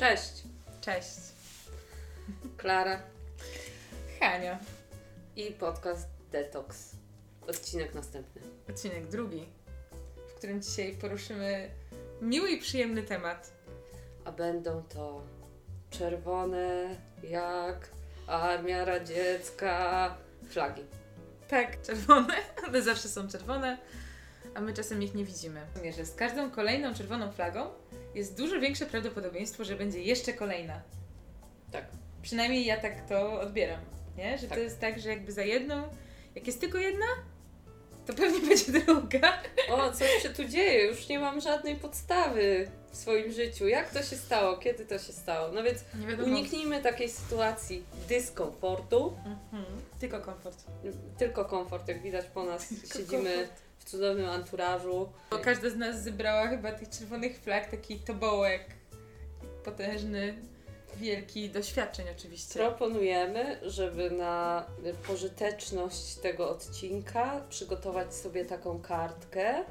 Cześć, Cześć. Klara Hania. i podcast Detox. Odcinek następny. Odcinek drugi, w którym dzisiaj poruszymy miły i przyjemny temat. A będą to czerwone jak armia radziecka flagi. Tak, czerwone. One zawsze są czerwone, a my czasem ich nie widzimy. Że z każdą kolejną czerwoną flagą jest dużo większe prawdopodobieństwo, że będzie jeszcze kolejna. Tak. Przynajmniej ja tak to odbieram, nie? Że Tak. to jest tak, że jakby za jedną, jak jest tylko jedna, to pewnie będzie druga. O, co się tu dzieje? Już nie mam żadnej podstawy w swoim życiu. Jak to się stało? Kiedy to się stało? No więc uniknijmy takiej sytuacji dyskomfortu. Mhm. Tylko komfort. Tylko komfort, jak widać po nas. Tylko Siedzimy komfort. W cudownym anturażu. Bo każda z nas zebrała chyba tych czerwonych flag, taki tobołek potężny, wielki, doświadczeń oczywiście. Proponujemy, żeby na pożyteczność tego odcinka przygotować sobie taką kartkę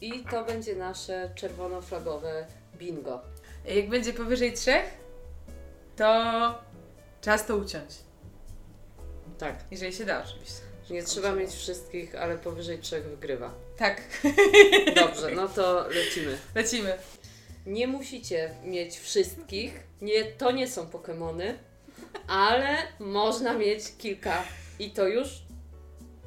i to będzie nasze czerwonoflagowe bingo. Jak będzie powyżej trzech, to czas to uciąć. Tak. Jeżeli się da oczywiście. Nie trzeba mieć wszystkich, ale powyżej trzech wygrywa. Tak, Dobrze, no to lecimy. lecimy. Nie musicie mieć wszystkich, nie, to nie są Pokemony, ale można mieć kilka i to już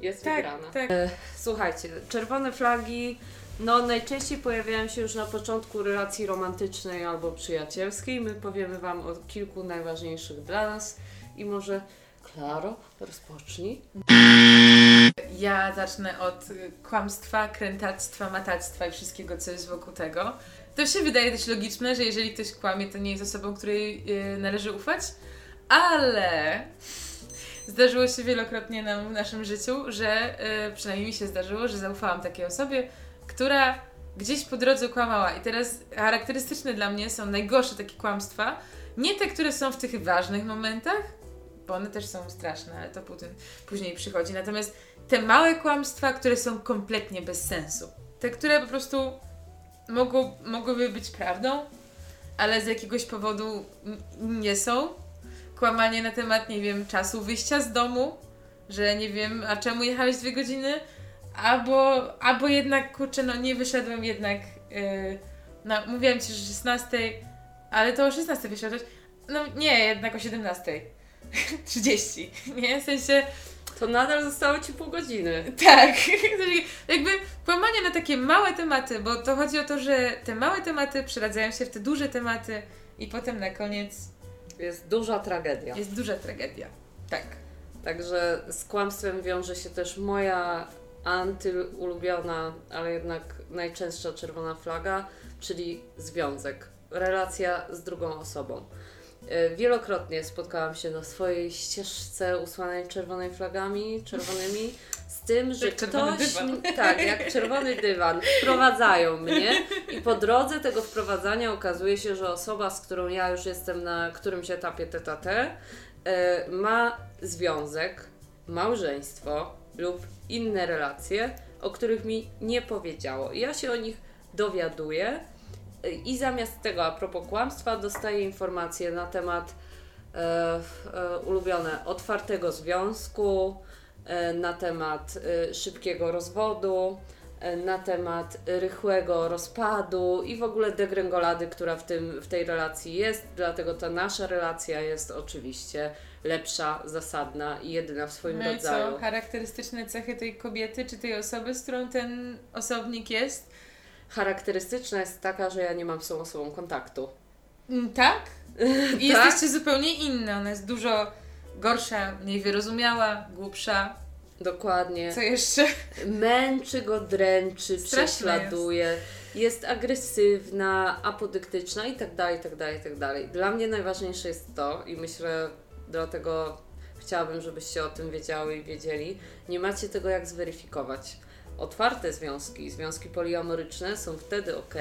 jest Tak, wygrana. tak. Słuchajcie, czerwone flagi no najczęściej pojawiają się już na początku relacji romantycznej albo przyjacielskiej. My powiemy Wam o kilku najważniejszych dla nas i może Klaro, rozpocznij. Ja zacznę od kłamstwa, krętactwa, matactwa i wszystkiego, co jest wokół tego. To się wydaje dość logiczne, że jeżeli ktoś kłamie, to nie jest osobą, której y, należy ufać, ale zdarzyło się wielokrotnie nam w naszym życiu, że y, przynajmniej mi się zdarzyło, że zaufałam takiej osobie, która gdzieś po drodze kłamała. I teraz charakterystyczne dla mnie są najgorsze takie kłamstwa, nie te, które są w tych ważnych momentach, bo one też są straszne, ale to potem, później przychodzi. Natomiast te małe kłamstwa, które są kompletnie bez sensu. Te, które po prostu mogą, mogłyby być prawdą, ale z jakiegoś powodu nie są. Kłamanie na temat, nie wiem, czasu wyjścia z domu, że nie wiem, a czemu jechałeś dwie godziny, albo, albo jednak, kurczę, no nie wyszedłem jednak, yy, no mówiłam Ci, że 16, ale to o 16 wyszedłeś. No nie, jednak o 17. 30, nie? W sensie, To nadal zostało Ci pół godziny. tak, Czyli jakby kłamanie na takie małe tematy, bo to chodzi o to, że te małe tematy przeradzają się w te duże tematy i potem na koniec Jest duża tragedia. jest duża tragedia. Tak. Także z kłamstwem wiąże się też moja antyulubiona, ale jednak najczęstsza czerwona flaga, czyli związek, relacja z drugą osobą. E, Wielokrotnie spotkałam się na swojej ścieżce usłanej czerwonymi flagami, czerwonymi, z tym, że Jak ktoś, tak, jak czerwony dywan, wprowadzają mnie i po drodze tego wprowadzania okazuje się, że osoba, z którą ja już jestem na którymś etapie tete, e, ma związek, małżeństwo lub inne relacje, o których mi nie powiedziało. I ja się o nich dowiaduję i zamiast tego, a propos kłamstwa, dostaję informacje na temat e, e, ulubione otwartego związku, e, na temat e, szybkiego rozwodu, e, na temat rychłego rozpadu i w ogóle degrengolady, która w, tym, w tej relacji jest. Dlatego ta nasza relacja jest oczywiście lepsza, zasadna i jedyna w swoim No i rodzaju. co? Charakterystyczne cechy tej kobiety czy tej osoby, z którą ten osobnik jest? Charakterystyczna jest taka, że ja nie mam z tą osobą kontaktu. Mm, Tak? I Tak? jesteście zupełnie inne. Ona jest dużo gorsza, mniej wyrozumiała, głupsza. Dokładnie. Co jeszcze? Męczy go, dręczy, Straszne prześladuje, jest. agresywna, apodyktyczna i tak dalej, i tak dalej, i tak dalej. Dla mnie najważniejsze jest to i myślę, dlatego chciałabym, żebyście o tym wiedziały i wiedzieli, nie macie tego jak zweryfikować. Otwarte związki, związki poliamoryczne są wtedy ok,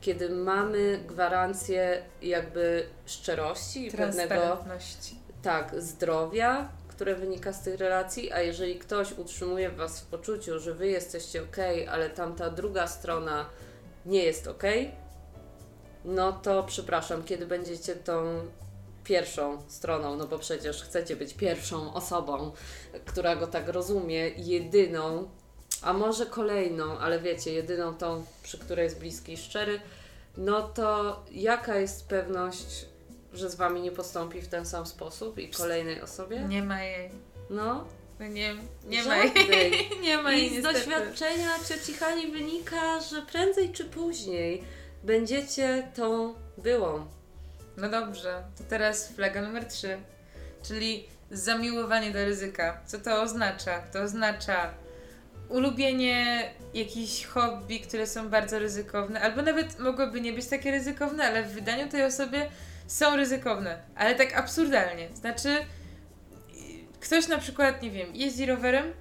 kiedy mamy gwarancję jakby szczerości i pewnego tak, zdrowia, które wynika z tych relacji, a jeżeli ktoś utrzymuje Was w poczuciu, że Wy jesteście ok, ale tamta druga strona nie jest ok, no to przepraszam, kiedy będziecie tą pierwszą stroną, no bo przecież chcecie być pierwszą osobą, która go tak rozumie, jedyną, a może kolejną, ale wiecie, jedyną tą, przy której jest bliski i szczery, no to jaka jest pewność, że z wami nie postąpi w ten sam sposób i kolejnej osobie? Nie ma jej. No, No Nie, nie ma jej. Nie ma jej I z niestety. doświadczenia cioci Hani wynika, że prędzej czy później będziecie tą byłą. No dobrze, to teraz flaga numer 3, czyli zamiłowanie do ryzyka. Co to oznacza? To oznacza ulubienie jakichś hobby, które są bardzo ryzykowne, albo nawet mogłyby nie być takie ryzykowne, ale w wydaniu tej osoby są ryzykowne, ale tak absurdalnie. Znaczy, ktoś na przykład, nie wiem, jeździ rowerem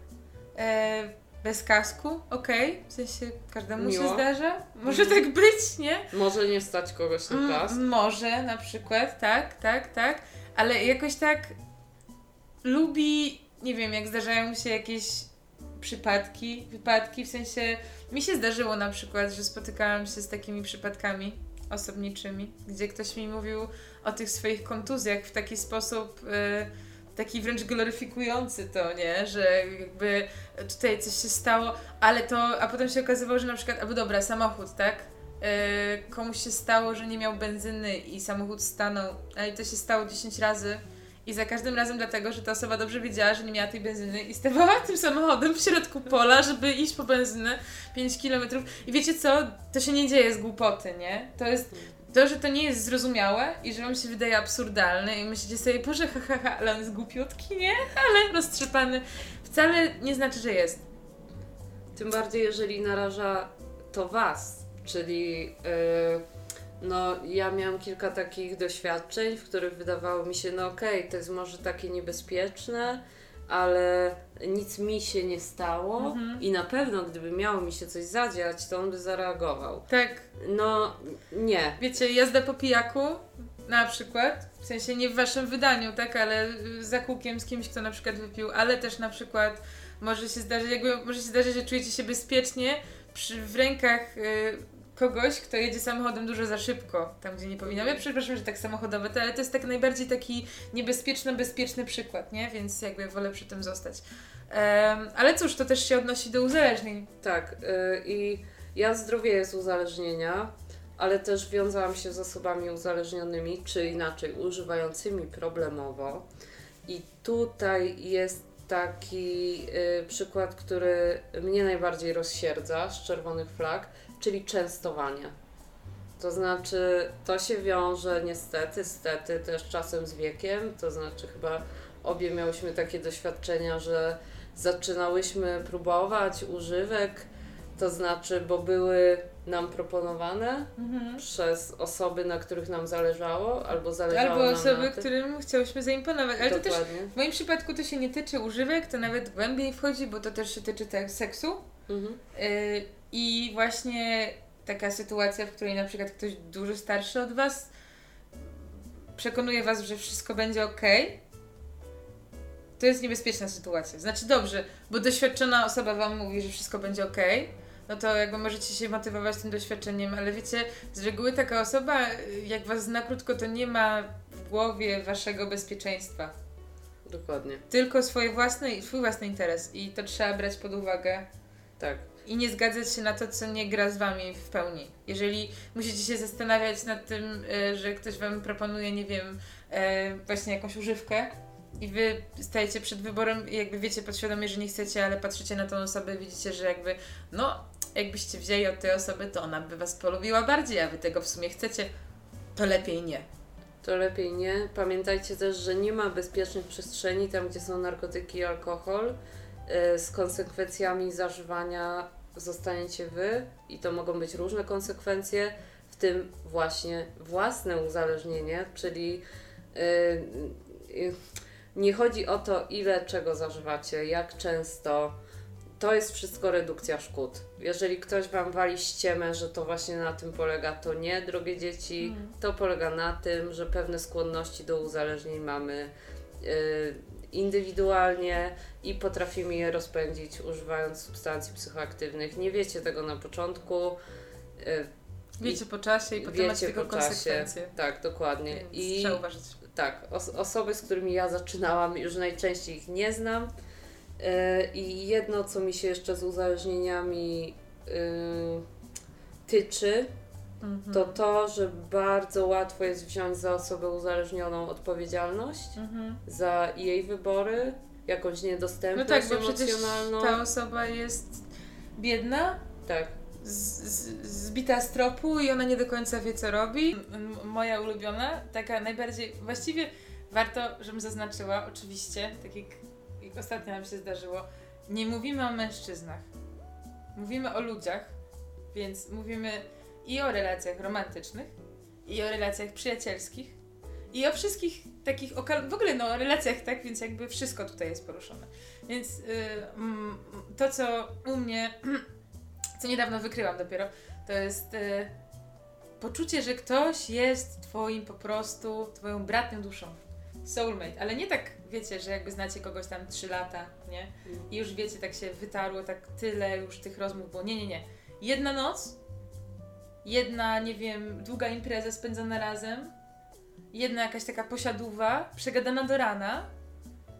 e, bez kasku, okej, w sensie każdemu Miło. się zdarza, może Mhm. tak być, nie? Może nie stać kogoś na Mm, kas. Może na przykład, tak, tak, tak, ale jakoś tak lubi, nie wiem, jak zdarzają mu się jakieś przypadki, wypadki, w sensie mi się zdarzyło na przykład, że spotykałam się z takimi przypadkami osobniczymi, gdzie ktoś mi mówił o tych swoich kontuzjach w taki sposób, y, taki wręcz gloryfikujący to, nie, że jakby tutaj coś się stało, ale to, a potem się okazywało, że na przykład, albo dobra, samochód, tak, y, komuś się stało, że nie miał benzyny i samochód stanął, ale to się stało 10 razy i za każdym razem dlatego, że ta osoba dobrze wiedziała, że nie miała tej benzyny i stawała tym samochodem w środku pola, żeby iść po benzynę 5 km. I wiecie co? To się nie dzieje z głupoty, nie? To jest to, że to nie jest zrozumiałe i że wam się wydaje absurdalne i myślicie sobie, Boże, ha, ha, ha, ale on jest głupiutki, nie? Ale roztrzepany. Wcale nie znaczy, że jest. Tym bardziej, jeżeli naraża to Was, czyli yy, no ja miałam kilka takich doświadczeń, w których wydawało mi się, no okej, to jest może takie niebezpieczne, ale nic mi się nie stało Mhm. i na pewno gdyby miało mi się coś zadziać, to on by zareagował. Tak, No nie. Wiecie, jazda po pijaku na przykład, w sensie nie w waszym wydaniu, tak, ale y, za kółkiem z kimś, kto na przykład wypił, ale też na przykład może się zdarzyć, jakby może się zdarzyć, że czujecie się bezpiecznie przy, w rękach y, kogoś, kto jedzie samochodem dużo za szybko, tam gdzie nie powinno. Ja przepraszam, że tak samochodowe, to, ale to jest tak najbardziej taki niebezpieczny, bezpieczny przykład, nie? Więc jakby wolę przy tym zostać. Em, ale cóż, to też się odnosi do uzależnień. Tak, y, i ja zdrowie z uzależnienia, ale też wiązałam się z osobami uzależnionymi, czy inaczej używającymi problemowo. I tutaj jest taki y, przykład, który mnie najbardziej rozsierdza z czerwonych flag, czyli częstowanie. To znaczy, to się wiąże niestety, stety też czasem z wiekiem, to znaczy chyba obie miałyśmy takie doświadczenia, że zaczynałyśmy próbować używek, to znaczy, bo były nam proponowane przez osoby, na których nam zależało, albo zależało Albo nam osoby, na tym. którym chciałyśmy zaimponować. Ale to też Dokładnie. W moim przypadku to się nie tyczy używek, to nawet głębiej wchodzi, bo to też się tyczy tak seksu. Mhm. Yy, I właśnie taka sytuacja, w której na przykład ktoś dużo starszy od Was przekonuje Was, że wszystko będzie ok. To jest niebezpieczna sytuacja. Znaczy dobrze, bo doświadczona osoba Wam mówi, że wszystko będzie ok. No to jakby możecie się motywować tym doświadczeniem, ale wiecie, z reguły taka osoba, jak Was zna krótko, to nie ma w głowie Waszego bezpieczeństwa Dokładnie. tylko swoje własne, swój własny interes i to trzeba brać pod uwagę Tak. I nie zgadzać się na to, co nie gra z wami w pełni. Jeżeli musicie się zastanawiać nad tym, e, że ktoś wam proponuje, nie wiem, e, właśnie jakąś używkę i wy stajecie przed wyborem i jakby wiecie podświadomie, że nie chcecie, ale patrzycie na tą osobę, widzicie, że jakby no, jakbyście wzięli od tej osoby, to ona by was polubiła bardziej, a wy tego w sumie chcecie, to lepiej nie. To lepiej nie. Pamiętajcie też, że nie ma bezpiecznych przestrzeni tam, gdzie są narkotyki i alkohol. Y, Z konsekwencjami zażywania zostaniecie wy i to mogą być różne konsekwencje, w tym właśnie własne uzależnienie, czyli y, y, nie chodzi o to, ile czego zażywacie, jak często. To jest wszystko redukcja szkód. Jeżeli ktoś Wam wali ściemę, że to właśnie na tym polega, to nie, drogie dzieci. To polega na tym, że pewne skłonności do uzależnień mamy indywidualnie i potrafimy je rozpędzić używając substancji psychoaktywnych. Nie wiecie tego na początku. y, Wiecie po czasie i potem Wiecie macie tego po czasie. konsekwencje. Tak, dokładnie. Więc I trzeba uważać. tak, os- osoby, z którymi ja zaczynałam, już najczęściej ich nie znam. Yy, I jedno, co mi się jeszcze z uzależnieniami yy, tyczy, Mhm. to to, że bardzo łatwo jest wziąć za osobę uzależnioną odpowiedzialność Mhm. za jej wybory, jakąś No niedostępność tak, bo emocjonalną. ta osoba jest biedna, Tak. z, z, zbita z tropu i ona nie do końca wie, co robi. M- moja ulubiona, taka najbardziej, właściwie warto, żebym zaznaczyła, oczywiście, tak jak, jak ostatnio nam się zdarzyło, nie mówimy o mężczyznach. Mówimy o ludziach, więc mówimy i o relacjach romantycznych, i o relacjach przyjacielskich, i o wszystkich takich, w ogóle no o relacjach, tak, więc jakby wszystko tutaj jest poruszone. Więc y, mm, to, co u mnie co niedawno wykryłam dopiero, to jest e, poczucie, że ktoś jest twoim po prostu, twoją bratnią duszą. Soulmate, ale nie tak, wiecie, że jakby znacie kogoś tam 3 lata, nie? I już wiecie, tak się wytarło, tak tyle już tych rozmów było. Nie, nie, nie. Jedna noc, jedna, nie wiem, długa impreza spędzona razem, jedna jakaś taka posiadówa, przegadana do rana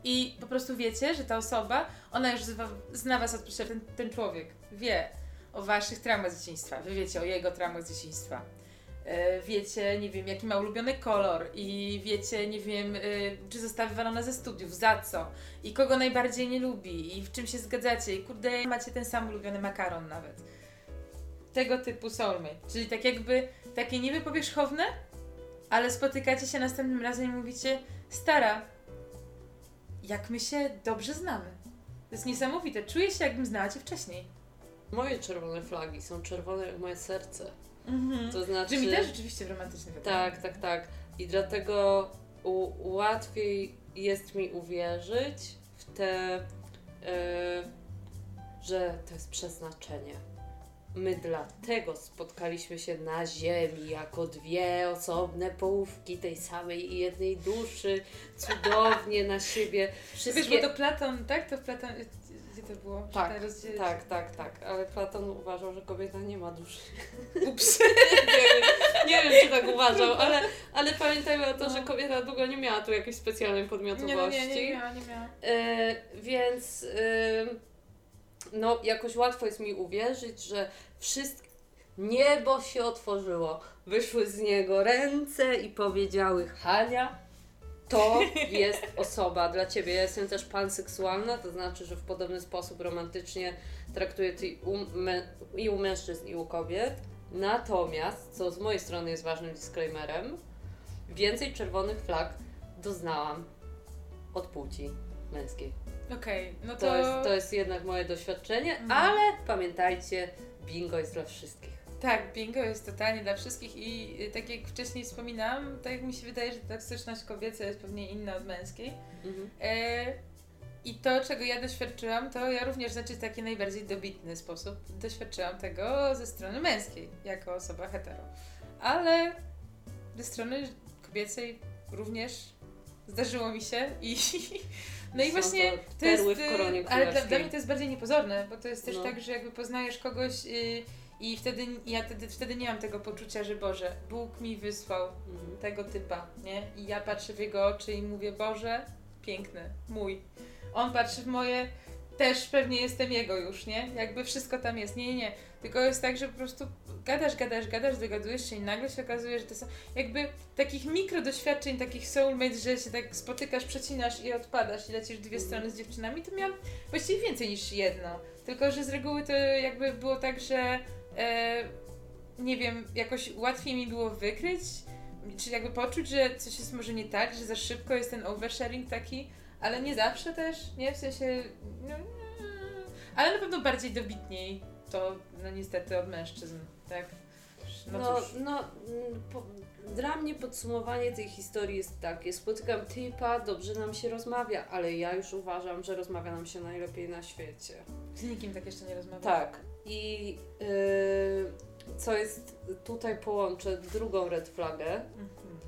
i po prostu wiecie, że ta osoba, ona już zna, zna was od ten, ten człowiek, wie o waszych traumach z dzieciństwa, wy wiecie o jego traumach z dzieciństwa. E, Wiecie, nie wiem, jaki ma ulubiony kolor i wiecie, nie wiem, e, czy została wywalona ze studiów, za co i kogo najbardziej nie lubi i w czym się zgadzacie i kurde, macie ten sam ulubiony makaron nawet. Tego typu soulmate, czyli tak jakby takie niby powierzchowne, ale spotykacie się następnym razem i mówicie, stara, jak my się dobrze znamy. To jest niesamowite, czuję się jakbym znała cię wcześniej. Moje czerwone flagi są czerwone jak moje serce. Mhm. To znaczy. Czy mi też rzeczywiście w romantycznych Tak, tak, tak. I dlatego łatwiej jest mi uwierzyć w te, e, że to jest przeznaczenie. My dlatego spotkaliśmy się na Ziemi jako dwie osobne połówki tej samej i jednej duszy, cudownie na siebie. Wszystkie... Wiesz, bo to Platon, tak? To Platon, gdzie to było? Tak, Tak, tak, tak, ale Platon uważał, że kobieta nie ma duszy. Ups. nie, wiem, nie czy tak uważał, ale, ale pamiętajmy o to, że kobieta długo nie miała tu jakiejś specjalnej Nie, podmiotowości. no, nie, nie miała, nie miała. E, więc no, jakoś łatwo jest mi uwierzyć, że wszystko. Niebo się otworzyło, wyszły z niego ręce i powiedziały: Hania, to jest osoba dla ciebie. Ja jestem też panseksualna, to znaczy, że w podobny sposób romantycznie traktuję ty i u, mę- i u mężczyzn, i u kobiet. Natomiast, co z mojej strony jest ważnym disclaimerem, więcej czerwonych flag doznałam od płci męskiej. Okej, no to... To jest, to jest jednak moje doświadczenie, Mhm. ale pamiętajcie, bingo jest dla wszystkich. Tak, bingo jest totalnie dla wszystkich i y, tak jak wcześniej wspominałam, tak jak mi się wydaje, że toksyczność kobieca jest pewnie inna od męskiej. Mhm. E, I to, czego ja doświadczyłam, to ja również, znaczy w taki najbardziej dobitny sposób, doświadczyłam tego ze strony męskiej, jako osoba hetero. Ale ze strony kobiecej również zdarzyło mi się i no i właśnie to to jest, w koronie y, ale dla, dla mnie to jest bardziej niepozorne, bo to jest też No. tak, że jakby poznajesz kogoś y, i wtedy ja wtedy, wtedy nie mam tego poczucia, że Boże, Bóg mi wysłał Mhm. tego typa, nie? I ja patrzę w jego oczy i mówię, Boże, piękny, mój. On patrzy w moje, też pewnie jestem jego już, nie? Jakby wszystko tam jest. Nie, nie, nie. Tylko jest tak, że po prostu gadasz, gadasz, gadasz, dogadujesz się i nagle się okazuje, że to są jakby takich mikro doświadczeń, takich soulmates, że się tak spotykasz, przecinasz i odpadasz i lecisz dwie Mhm. strony z dziewczynami, to miałam właściwie więcej niż jedno. Tylko, że z reguły to jakby było tak, że e, nie wiem, jakoś łatwiej mi było wykryć, czy jakby poczuć, że coś jest może nie tak, że za szybko jest ten oversharing taki, ale nie zawsze też, nie? W sensie, no, ale na pewno bardziej dobitniej to, no niestety od mężczyzn, tak? No, No, no, mm, po, dla mnie podsumowanie tej historii jest takie. Spotykam typa, dobrze nam się rozmawia, ale ja już uważam, że rozmawia nam się najlepiej na świecie. Z nikim tak jeszcze nie rozmawiałam. Tak. I yy, co jest, tutaj połączę drugą red flagę. Mhm.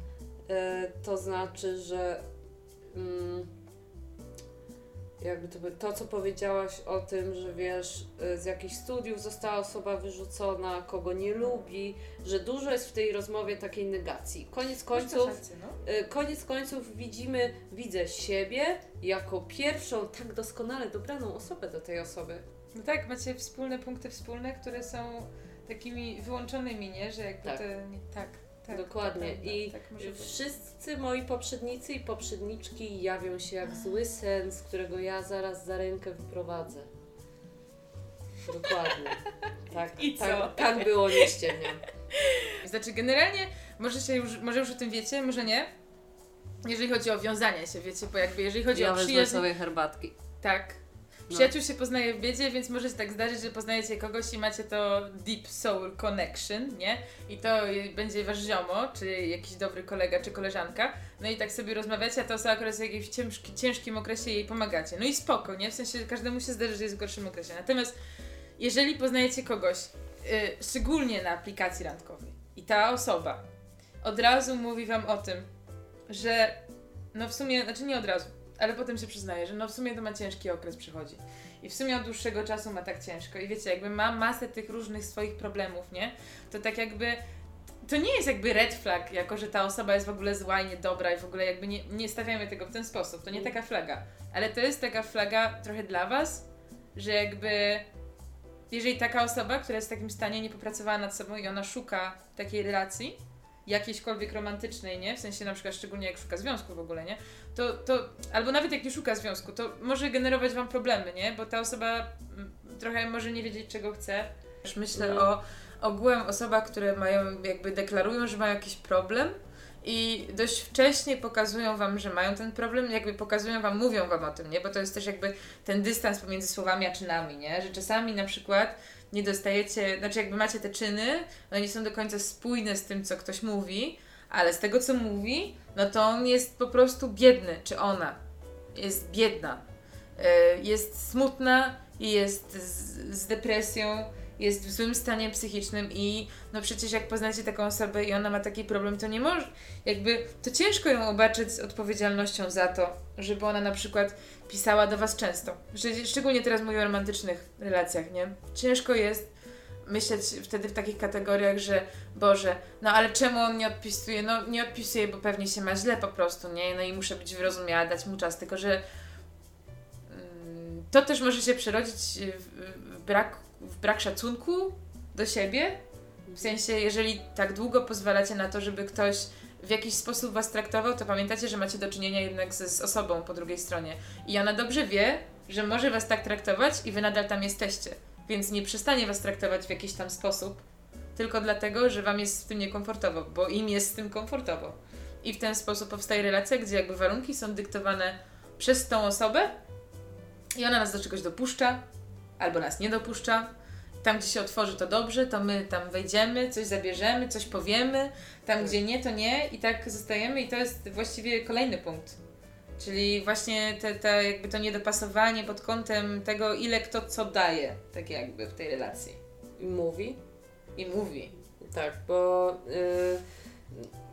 E, to znaczy, że mm, jakby to, by- to, co powiedziałaś o tym, że wiesz, y, z jakichś studiów została osoba wyrzucona, kogo nie lubi, że dużo jest w tej rozmowie takiej negacji. Koniec końców, no. y, koniec końców widzimy, widzę siebie jako pierwszą tak doskonale dobraną osobę do tej osoby. No tak, macie wspólne punkty wspólne, które są takimi wyłączonymi, nie? Że jakby Tak. to... Nie, tak, tak. Dokładnie. to prawda, I tak być. Wszyscy moi poprzednicy i poprzedniczki jawią się jak zły sen, z którego ja zaraz za rękę wyprowadzę. Dokładnie. Tak, I co? tak, tak było, nie ściemniam. Znaczy generalnie, może, się już, może już o tym wiecie, może nie. Jeżeli chodzi o wiązanie się, wiecie, bo jakby jeżeli chodzi Ja o przyjaźń, sobie herbatki. tak. No. Przyjaciół się poznaje w biedzie, więc może się tak zdarzyć, że poznajecie kogoś i macie to deep soul connection, nie? I to będzie wasz ziomo, czy jakiś dobry kolega, czy koleżanka. No i tak sobie rozmawiacie, a to osoba akurat w jakimś ciężki, ciężkim okresie jej pomagacie. No i spoko, nie? W sensie każdemu się zdarzy, że jest w gorszym okresie. Natomiast jeżeli poznajecie kogoś, y, szczególnie na aplikacji randkowej i ta osoba od razu mówi wam o tym, że no w sumie, znaczy nie od razu, ale potem się przyznaje, że no w sumie to ma ciężki okres przychodzi. I w sumie od dłuższego czasu ma tak ciężko. I wiecie, jakby ma masę tych różnych swoich problemów, nie? To tak jakby. To nie jest jakby red flag, jako że ta osoba jest w ogóle zła i niedobra i w ogóle jakby nie, nie stawiamy tego w ten sposób. To nie taka flaga. Ale to jest taka flaga trochę dla was, że jakby jeżeli taka osoba, która jest w takim stanie, nie popracowała nad sobą i ona szuka takiej relacji, jakiejśkolwiek romantycznej, nie? W sensie na przykład szczególnie jak szuka związku w ogóle, nie? To, to albo nawet jak nie szuka związku, to może generować wam problemy, nie? Bo ta osoba mm, trochę może nie wiedzieć czego chce. Myślę Mm. o ogółem osobach, które mają, jakby deklarują, że mają jakiś problem i dość wcześnie pokazują wam, że mają ten problem, jakby pokazują wam, mówią wam o tym, nie? Bo to jest też jakby ten dystans pomiędzy słowami a czynami, nie? Że czasami na przykład nie dostajecie, znaczy jakby macie te czyny, one nie są do końca spójne z tym, co ktoś mówi, ale z tego, co mówi, no to on jest po prostu biedny, czy ona jest biedna, y, jest smutna i jest z, z depresją, jest w złym stanie psychicznym i no przecież jak poznacie taką osobę i ona ma taki problem, to nie może, jakby, to ciężko ją obarczyć z odpowiedzialnością za to, żeby ona na przykład pisała do Was często. Szcz- Szczególnie teraz mówię o romantycznych relacjach, nie? Ciężko jest myśleć wtedy w takich kategoriach, że Boże, no ale czemu on nie odpisuje? No nie odpisuje, bo pewnie się ma źle po prostu, nie? No i muszę być wyrozumiała, dać mu czas, tylko że mm, to też może się przerodzić w, brak, w brak szacunku do siebie. W sensie, jeżeli tak długo pozwalacie na to, żeby ktoś w jakiś sposób was traktował, to pamiętacie, że macie do czynienia jednak z, z osobą po drugiej stronie. I ona dobrze wie, że może was tak traktować i wy nadal tam jesteście. Więc nie przestanie was traktować w jakiś tam sposób, tylko dlatego, że wam jest w tym niekomfortowo, bo im jest z tym komfortowo. I w ten sposób powstaje relacja, gdzie jakby warunki są dyktowane przez tą osobę i ona nas do czegoś dopuszcza, albo nas nie dopuszcza. Tam, gdzie się otworzy, to dobrze, to my tam wejdziemy, coś zabierzemy, coś powiemy. Tam, gdzie nie, to nie i tak zostajemy i to jest właściwie kolejny punkt. Czyli właśnie te, te, jakby to niedopasowanie pod kątem tego, ile kto co daje, tak jakby w tej relacji. I mówi. I mówi. Tak, bo y,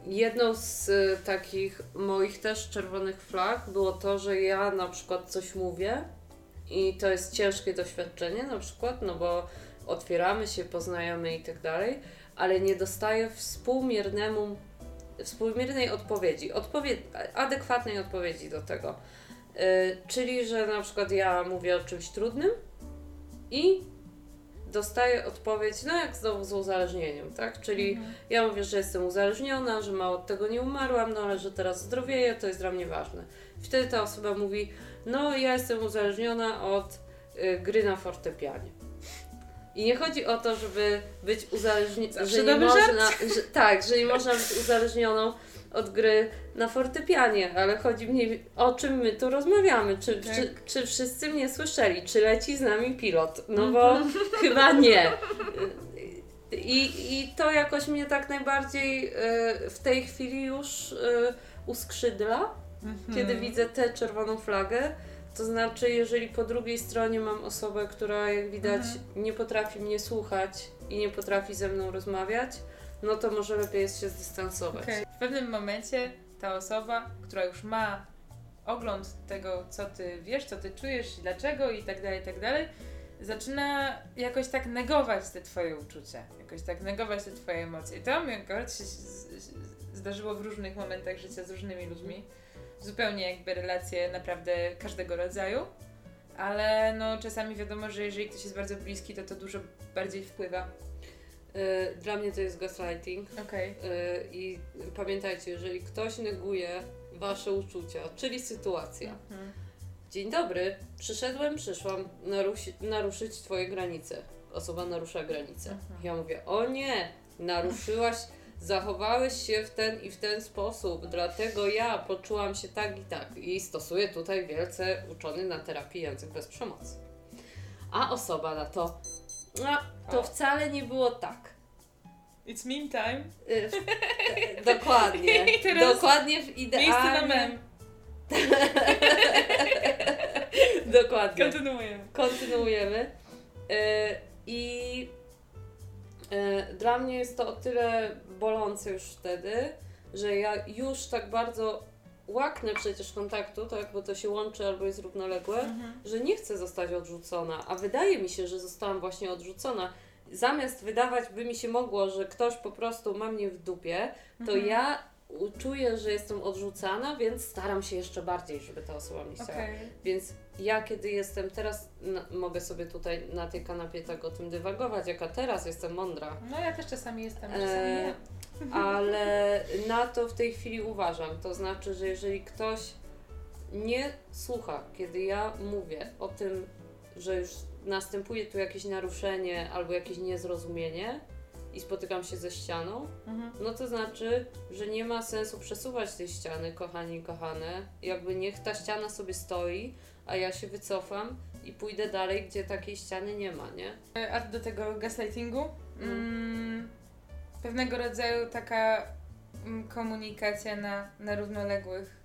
jedną z y, takich moich też czerwonych flag było to, że ja na przykład coś mówię i to jest ciężkie doświadczenie na przykład, no bo otwieramy się, poznajemy i tak dalej, ale nie dostaję współmiernemu, współmiernej odpowiedzi, odpowie- adekwatnej odpowiedzi do tego. Y, czyli, że na przykład ja mówię o czymś trudnym i dostaję odpowiedź, no jak znowu z uzależnieniem, tak? Czyli ja mówię, że jestem uzależniona, że mało od tego nie umarłam, no ale że teraz zdrowieję, to jest dla mnie ważne. Wtedy ta osoba mówi, no ja jestem uzależniona od y, gry na fortepianie. I nie chodzi o to, żeby być uzależnioną, że nie można, że, tak, że nie można być uzależnioną od gry na fortepianie, ale chodzi mi o czym my tu rozmawiamy, czy, Tak. czy, czy wszyscy mnie słyszeli, czy leci z nami pilot, no bo chyba nie. I, I to jakoś mnie tak najbardziej y, w tej chwili już y, uskrzydla, Mhm. kiedy widzę tę czerwoną flagę. To znaczy, jeżeli po drugiej stronie mam osobę, która jak widać Mhm. nie potrafi mnie słuchać i nie potrafi ze mną rozmawiać, no to może lepiej jest się zdystansować. Okej. W pewnym momencie ta osoba, która już ma ogląd tego, co ty wiesz, co ty czujesz, dlaczego i tak dalej, i tak dalej, zaczyna jakoś tak negować te twoje uczucia, jakoś tak negować te twoje emocje. I to mi akurat się zdarzyło w różnych momentach życia z różnymi ludźmi. Zupełnie jakby relacje naprawdę każdego rodzaju. Ale no czasami wiadomo, że jeżeli ktoś jest bardzo bliski, to to dużo bardziej wpływa. Y, Dla mnie to jest gaslighting. Okej. Y, I pamiętajcie, jeżeli ktoś neguje wasze uczucia, czyli sytuacja. Mhm. Dzień dobry, przyszedłem, przyszłam narusi, naruszyć twoje granice. Osoba narusza granice. Mhm. Ja mówię, o nie, naruszyłaś, zachowałeś się w ten i w ten sposób, dlatego ja poczułam się tak i tak. I stosuję tutaj wielce uczony na terapii język bez przemocy. A osoba na to, a, to O. wcale nie było tak. It's meme time. Y, dokładnie. Dokładnie w Miejsce idealnym... na mem. Dokładnie. Kontynuujemy. Kontynuujemy. Y, I y, dla mnie jest to o tyle bolące już wtedy, że ja już tak bardzo łaknę przecież kontaktu, tak, bo to się łączy albo jest równoległe, Mhm. że nie chcę zostać odrzucona, a wydaje mi się, że zostałam właśnie odrzucona. Zamiast wydawać by mi się mogło, że ktoś po prostu ma mnie w dupie, to Mhm. ja czuję, że jestem odrzucana, więc staram się jeszcze bardziej, żeby ta osoba mnie chciała. Okej. Więc ja, kiedy jestem teraz, na, mogę sobie tutaj na tej kanapie tak o tym dywagować, jaka teraz jestem mądra, No ja też czasami jestem, czasami Eee, nie. ale na to w tej chwili uważam. To znaczy, że jeżeli ktoś nie słucha, kiedy ja mówię o tym, że już następuje tu jakieś naruszenie albo jakieś niezrozumienie i spotykam się ze ścianą, Mhm. no to znaczy, że nie ma sensu przesuwać tej ściany, kochani i kochane. Jakby niech ta ściana sobie stoi, a ja się wycofam i pójdę dalej, gdzie takiej ściany nie ma, nie? A do tego gaslightingu? Mm. Mm, pewnego rodzaju taka mm, komunikacja na, na równoległych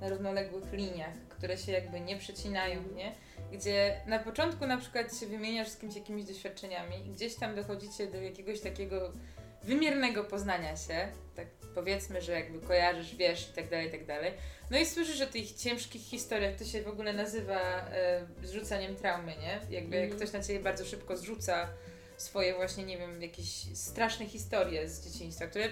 na równoległych liniach, które się jakby nie przecinają, Mhm. nie? Gdzie na początku na przykład się wymieniasz z kimś jakimiś doświadczeniami i gdzieś tam dochodzicie do jakiegoś takiego wymiernego poznania się, tak powiedzmy, że jakby kojarzysz, wiesz i tak dalej, i tak dalej. No i słyszysz o tych ciężkich historiach, to się w ogóle nazywa e, zrzucaniem traumy, nie? Jakby jak Mhm. ktoś na ciebie bardzo szybko zrzuca swoje właśnie, nie wiem, jakieś straszne historie z dzieciństwa, które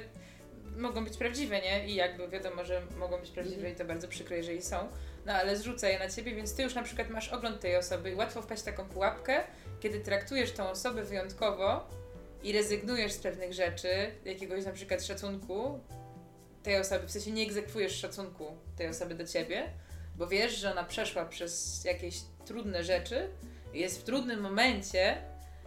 mogą być prawdziwe, nie? I jakby wiadomo, że mogą być prawdziwe Mhm. i to bardzo przykro, jeżeli są. No ale zrzuca je na ciebie, więc ty już na przykład masz ogląd tej osoby i łatwo wpaść w taką pułapkę, kiedy traktujesz tą osobę wyjątkowo i rezygnujesz z pewnych rzeczy, jakiegoś na przykład szacunku tej osoby, w sensie nie egzekwujesz szacunku tej osoby do ciebie, bo wiesz, że ona przeszła przez jakieś trudne rzeczy, jest w trudnym momencie,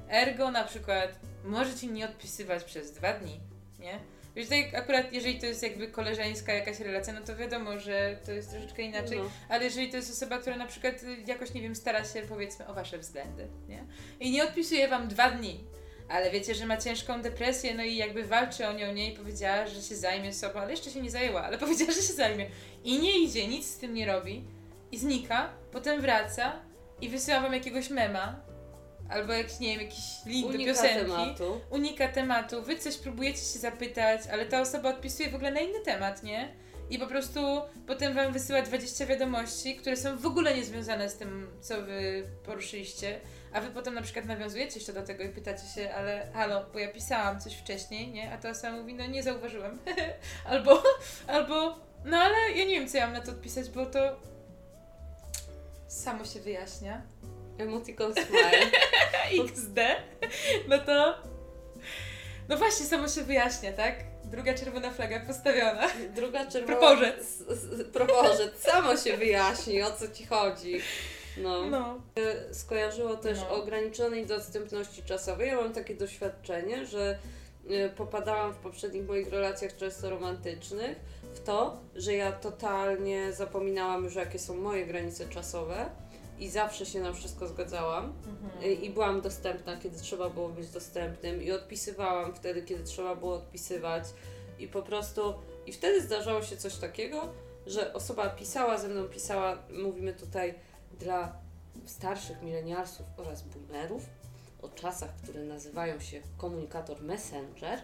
ergo na przykład może ci nie odpisywać przez dwa dni, nie? Wiesz, tutaj akurat jeżeli to jest jakby koleżeńska jakaś relacja, no to wiadomo, że to jest troszeczkę inaczej, No. ale jeżeli to jest osoba, która na przykład jakoś, nie wiem, stara się powiedzmy o wasze względy, nie? I nie odpisuje wam dwa dni, ale wiecie, że ma ciężką depresję, no i jakby walczy o nią, nie? I powiedziała, że się zajmie sobą, ale jeszcze się nie zajęła, ale powiedziała, że się zajmie. I nie idzie, nic z tym nie robi i znika, potem wraca i wysyła wam jakiegoś mema, albo jakiś, nie wiem, jakiś link do Unika piosenki tematu. unika tematu, wy coś próbujecie się zapytać, ale ta osoba odpisuje w ogóle na inny temat, nie? I po prostu potem wam wysyła 20 wiadomości, które są w ogóle niezwiązane z tym, co wy poruszyliście, a wy potem na przykład nawiązujecie jeszcze do tego i pytacie się, ale halo, bo ja pisałam coś wcześniej, nie? A ta osoba mówi, no nie zauważyłem. albo, albo, no ale ja nie wiem, co ja mam na to odpisać, bo to samo się wyjaśnia. Emoticon smile. XD, no to. No właśnie, samo się wyjaśnia, tak? Druga czerwona flaga postawiona. Druga czerwona... Proporzec. Proporzec. Samo się wyjaśni, o co ci chodzi. No. No. skojarzyło też No. o ograniczonej dostępności czasowej. Ja mam takie doświadczenie, że y, popadałam w poprzednich moich relacjach często romantycznych w to, że ja totalnie zapominałam już jakie są moje granice czasowe i zawsze się na wszystko zgadzałam. Y, i byłam dostępna, kiedy trzeba było być dostępnym i odpisywałam wtedy, kiedy trzeba było odpisywać. I po prostu i wtedy zdarzało się coś takiego, że osoba pisała ze mną, pisała, mówimy tutaj dla starszych milenialsów oraz boomerów o czasach, które nazywają się komunikator Messenger.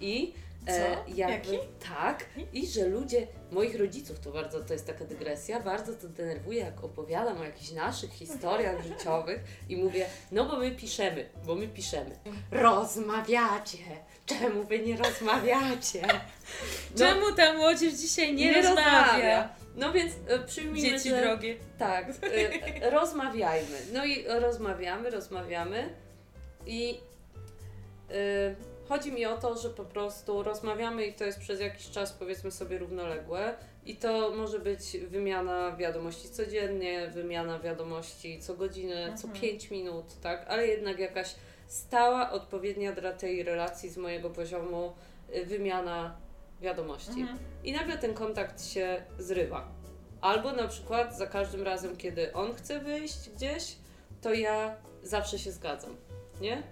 I Co? jakby, Jaki? Tak. I że ludzie, moich rodziców to bardzo, to jest taka dygresja, bardzo to denerwuje, jak opowiadam o jakichś naszych historiach życiowych i mówię, no bo my piszemy, bo my piszemy. Rozmawiacie. Czemu wy nie rozmawiacie? No, Czemu ta młodzież dzisiaj nie, rozmawia? No więc e, przyjmijmy, Dzieci że... drogie. Tak, y, rozmawiajmy. No i rozmawiamy, rozmawiamy i chodzi mi o to, że po prostu rozmawiamy i to jest przez jakiś czas powiedzmy sobie równoległe i to może być wymiana wiadomości codziennie, wymiana wiadomości co godzinę, co Mhm. 5 minut, tak, ale jednak jakaś stała, odpowiednia dla tej relacji z mojego poziomu y, wymiana wiadomości. Mhm. I nagle ten kontakt się zrywa. Albo na przykład za każdym razem, kiedy on chce wyjść gdzieś, to ja zawsze się zgadzam, nie?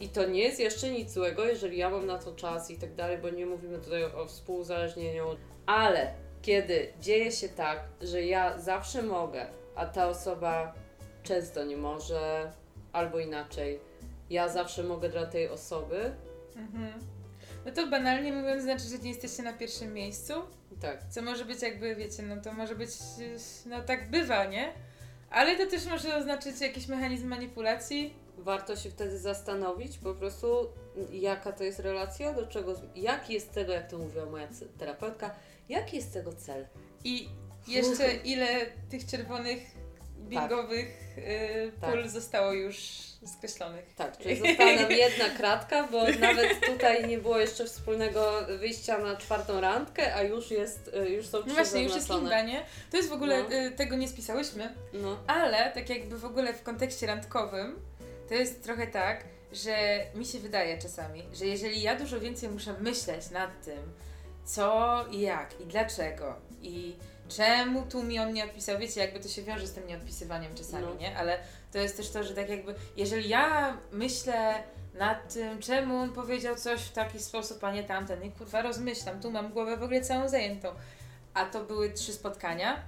I to nie jest jeszcze nic złego, jeżeli ja mam na to czas i tak dalej, bo nie mówimy tutaj o współuzależnieniu. Ale kiedy dzieje się tak, że ja zawsze mogę, a ta osoba często nie może, albo inaczej, ja zawsze mogę dla tej osoby, Mhm. No to banalnie mówiąc znaczy, że nie jesteście na pierwszym miejscu, tak, co może być jakby, wiecie, no to może być, no tak bywa, nie? Ale to też może oznaczyć jakiś mechanizm manipulacji. Warto się wtedy zastanowić po prostu, jaka to jest relacja, do czego, jaki jest tego, jak to mówiła moja terapeutka, jaki jest tego cel. I jeszcze ile tych czerwonych, bingowych y, Tak. pól zostało już skreślonych. Tak, czyli została nam jedna kratka, bo nawet tutaj nie było jeszcze wspólnego wyjścia na czwartą randkę, a już jest, y, już są trzy No właśnie, już jest zaznaczone. Kinga, nie? To jest w ogóle, No. y, tego nie spisałyśmy, No, ale tak jakby w ogóle w kontekście randkowym, to jest trochę tak, że mi się wydaje czasami, że jeżeli ja dużo więcej muszę myśleć nad tym, co i jak i dlaczego i czemu tu mi on nie odpisał, wiecie, jakby to się wiąże z tym nieodpisywaniem czasami, No. nie? Ale to jest też to, że tak jakby, jeżeli ja myślę nad tym, czemu on powiedział coś w taki sposób, a nie tamten, i kurwa rozmyślam, tu mam głowę w ogóle całą zajętą, a to były trzy spotkania,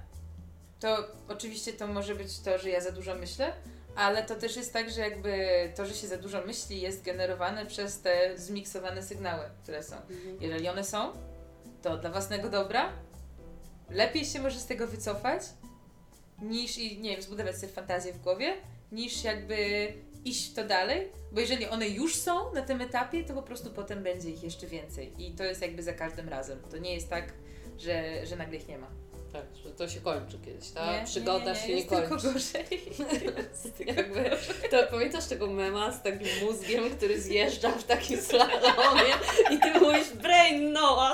to oczywiście to może być to, że ja za dużo myślę, ale to też jest tak, że jakby to, że się za dużo myśli jest generowane przez te zmiksowane sygnały, które są. mhm. Jeżeli one są, to dla własnego dobra lepiej się może z tego wycofać, niż i nie wiem, zbudować sobie fantazję w głowie, niż jakby iść w to dalej, bo jeżeli one już są na tym etapie, to po prostu potem będzie ich jeszcze więcej i to jest jakby za każdym razem. To nie jest tak, że, że nagle ich nie ma. Tak, że to się kończy kiedyś, ta nie, przygoda nie, nie, się nie jest kończy. tylko gorzej. Jakby, to pamiętasz tego mema z takim mózgiem, który zjeżdża w takim slalomie i ty mówisz brain no.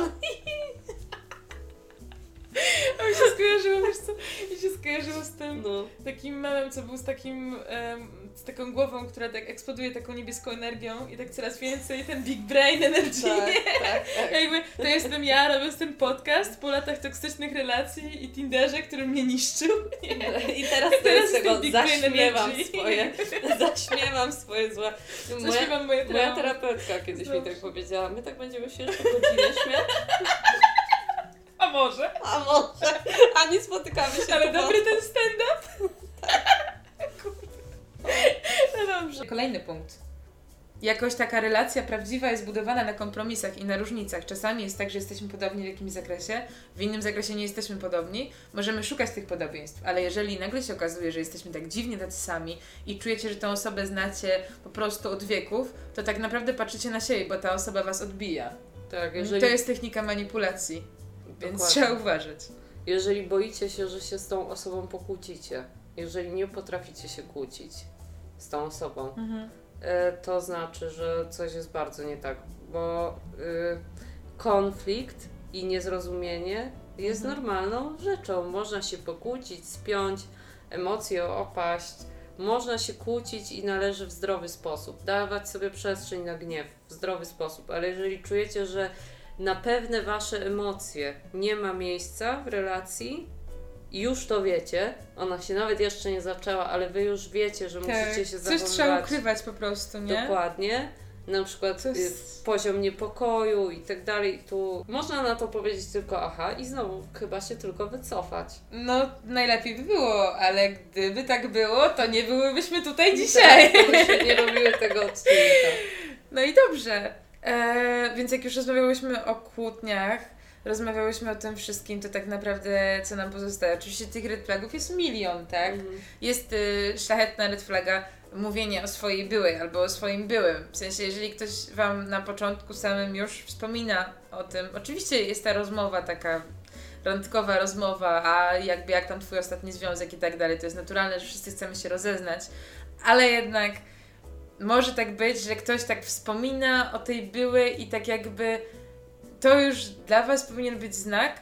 A mi się skojarzyło, wiesz co, mi się skojarzyło z tym No, takim memem, co był z takim, em, z taką głową, która tak eksploduje taką niebieską energią i tak coraz więcej ten big brain energy. tak, tak, tak. Jakby to jestem ja, robiąc ten podcast po latach toksycznych relacji i Tinderze, który mnie niszczył. I teraz Teraz tego, zaśmiewam swoje, zaśmiewam swoje złe. Moja, Zaśpiewam moje moja terapeutka kiedyś mi tak powiedziała, my tak będziemy się jeszcze godzinę śmiać, A może? a może, a nie spotykamy się Ale dobry ten stand-up. Kolejny punkt. Jakoś taka relacja prawdziwa jest budowana na kompromisach i na różnicach. Czasami jest tak, że jesteśmy podobni w jakimś zakresie, w innym zakresie nie jesteśmy podobni. Możemy szukać tych podobieństw, ale jeżeli nagle się okazuje, że jesteśmy tak dziwnie tacy sami i czujecie, że tę osobę znacie po prostu od wieków, to tak naprawdę patrzycie na siebie, bo ta osoba was odbija. Tak, jeżeli, To jest technika manipulacji, więc Dokładnie. trzeba uważać. jeżeli boicie się, że się z tą osobą pokłócicie, jeżeli nie potraficie się kłócić z tą osobą, Mhm. e, to znaczy, że coś jest bardzo nie tak, bo y, konflikt i niezrozumienie jest Mhm. normalną rzeczą. Można się pokłócić, spiąć, emocje opaść. Można się kłócić i należy w zdrowy sposób, dawać sobie przestrzeń na gniew w zdrowy sposób, ale jeżeli czujecie, że na pewne wasze emocje nie ma miejsca w relacji, już to wiecie, ona się nawet jeszcze nie zaczęła, ale wy już wiecie, że musicie się Tak. Coś zachowywać. trzeba ukrywać po prostu, nie? Dokładnie. Na przykład To jest- y, poziom niepokoju i tak dalej. Tu można na to powiedzieć tylko aha i znowu chyba się tylko wycofać. No, najlepiej by było, ale gdyby tak było, to nie byłybyśmy tutaj dzisiaj. Tak, nie robiły tego odcinka. No i dobrze. E, więc jak już rozmawiałyśmy o kłótniach, rozmawiałyśmy o tym wszystkim, to tak naprawdę co nam pozostaje? Oczywiście tych red flagów jest milion, tak? Mhm. Jest y, szlachetna red flaga mówienie o swojej byłej albo o swoim byłym. W sensie, jeżeli ktoś Wam na początku samym już wspomina o tym, oczywiście jest ta rozmowa taka randkowa rozmowa, a jakby jak tam Twój ostatni związek i tak dalej, to jest naturalne, że wszyscy chcemy się rozeznać, ale jednak może tak być, że ktoś tak wspomina o tej byłej i tak jakby to już dla Was powinien być znak,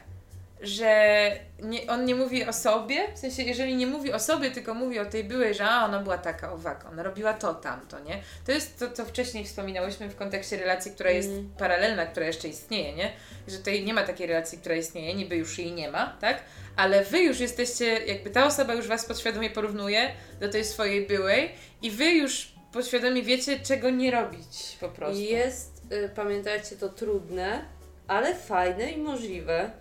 że nie, on nie mówi o sobie, w sensie jeżeli nie mówi o sobie, tylko mówi o tej byłej, że a, ona była taka, owaka, ona robiła to, tamto, nie? To jest to, co wcześniej wspominałyśmy w kontekście relacji, która jest Mm. paralelna, która jeszcze istnieje, nie? Że tutaj nie ma takiej relacji, która istnieje, niby już jej nie ma, tak? Ale Wy już jesteście, jakby ta osoba już Was podświadomie porównuje do tej swojej byłej i Wy już podświadomie wiecie, czego nie robić po prostu. Jest, y, pamiętajcie, to trudne, ale fajne i możliwe.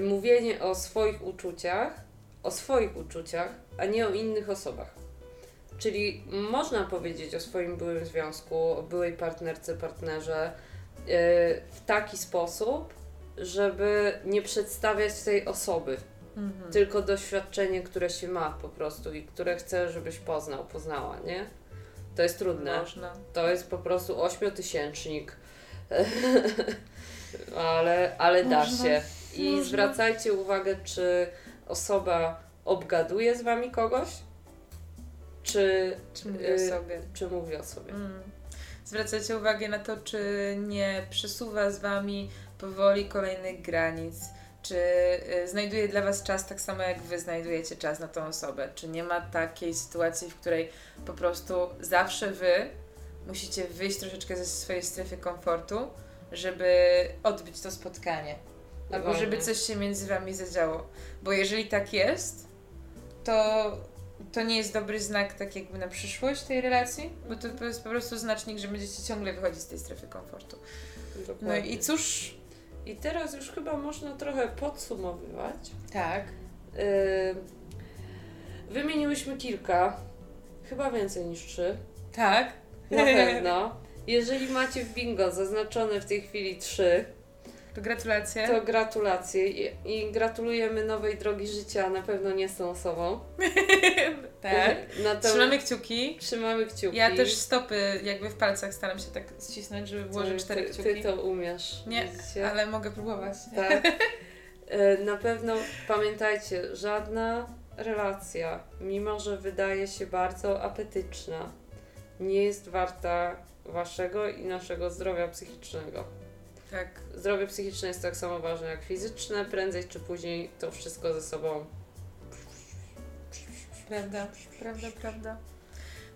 Mówienie o swoich uczuciach, o swoich uczuciach, a nie o innych osobach. Czyli można powiedzieć o swoim byłym związku, o byłej partnerce, partnerze y, w taki sposób, żeby nie przedstawiać tej osoby, Mhm. tylko doświadczenie, które się ma po prostu i które chcę, żebyś poznał, poznała, nie? To jest trudne. Można. To jest po prostu ośmiotysięcznik. ale ale da się. I można. zwracajcie uwagę, czy osoba obgaduje z wami kogoś, czy, Czy Y, o sobie. czy mówi o sobie. Mm. Zwracajcie uwagę na to, czy nie przesuwa z Wami powoli kolejnych granic, czy y, znajduje dla Was czas tak samo, jak Wy znajdujecie czas na tą osobę. Czy nie ma takiej sytuacji, w której po prostu zawsze Wy musicie wyjść troszeczkę ze swojej strefy komfortu, żeby odbyć to spotkanie. Albo żeby coś się między Wami zadziało. Bo jeżeli tak jest, to to nie jest dobry znak tak jakby na przyszłość tej relacji, bo to jest po prostu znacznik, że będziecie ciągle wychodzić z tej strefy komfortu. No Dokładnie. i cóż, I teraz już chyba można trochę podsumowywać. tak. Yy, wymieniłyśmy kilka, chyba więcej niż trzy. Tak. Na pewno. Jeżeli macie w bingo zaznaczone w tej chwili trzy, To gratulacje. to gratulacje i, i gratulujemy nowej drogi życia, na pewno nie z tą osobą. tak. Natomiast Trzymamy kciuki. trzymamy kciuki. Ja też stopy jakby w palcach staram się tak ścisnąć, żeby było, że cztery ty, kciuki. ty to umiesz. Nie, widzicie? ale mogę próbować. Tak. E, Na pewno pamiętajcie, żadna relacja, mimo że wydaje się bardzo apetyczna, nie jest warta waszego i naszego zdrowia psychicznego. Tak. Zdrowie psychiczne jest tak samo ważne jak fizyczne, prędzej czy później to wszystko ze sobą. Prawda, prawda, prawda.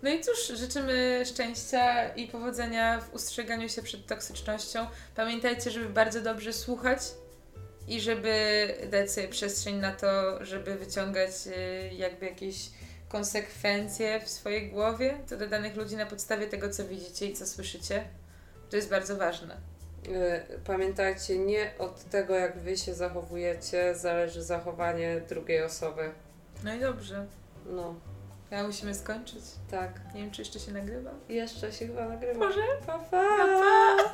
No i cóż, życzymy szczęścia i powodzenia w ustrzeganiu się przed toksycznością. Pamiętajcie, żeby bardzo dobrze słuchać i żeby dać sobie przestrzeń na to, żeby wyciągać y, jakby jakieś konsekwencje w swojej głowie co do danych ludzi na podstawie tego, co widzicie i co słyszycie. To jest bardzo ważne. E, Pamiętajcie, nie od tego jak wy się zachowujecie, zależy zachowanie drugiej osoby. No i dobrze. No, Ja musimy skończyć. tak. Nie wiem, czy jeszcze się nagrywa. Jeszcze się chyba nagrywa. Może? Pa, pa. Pa, pa.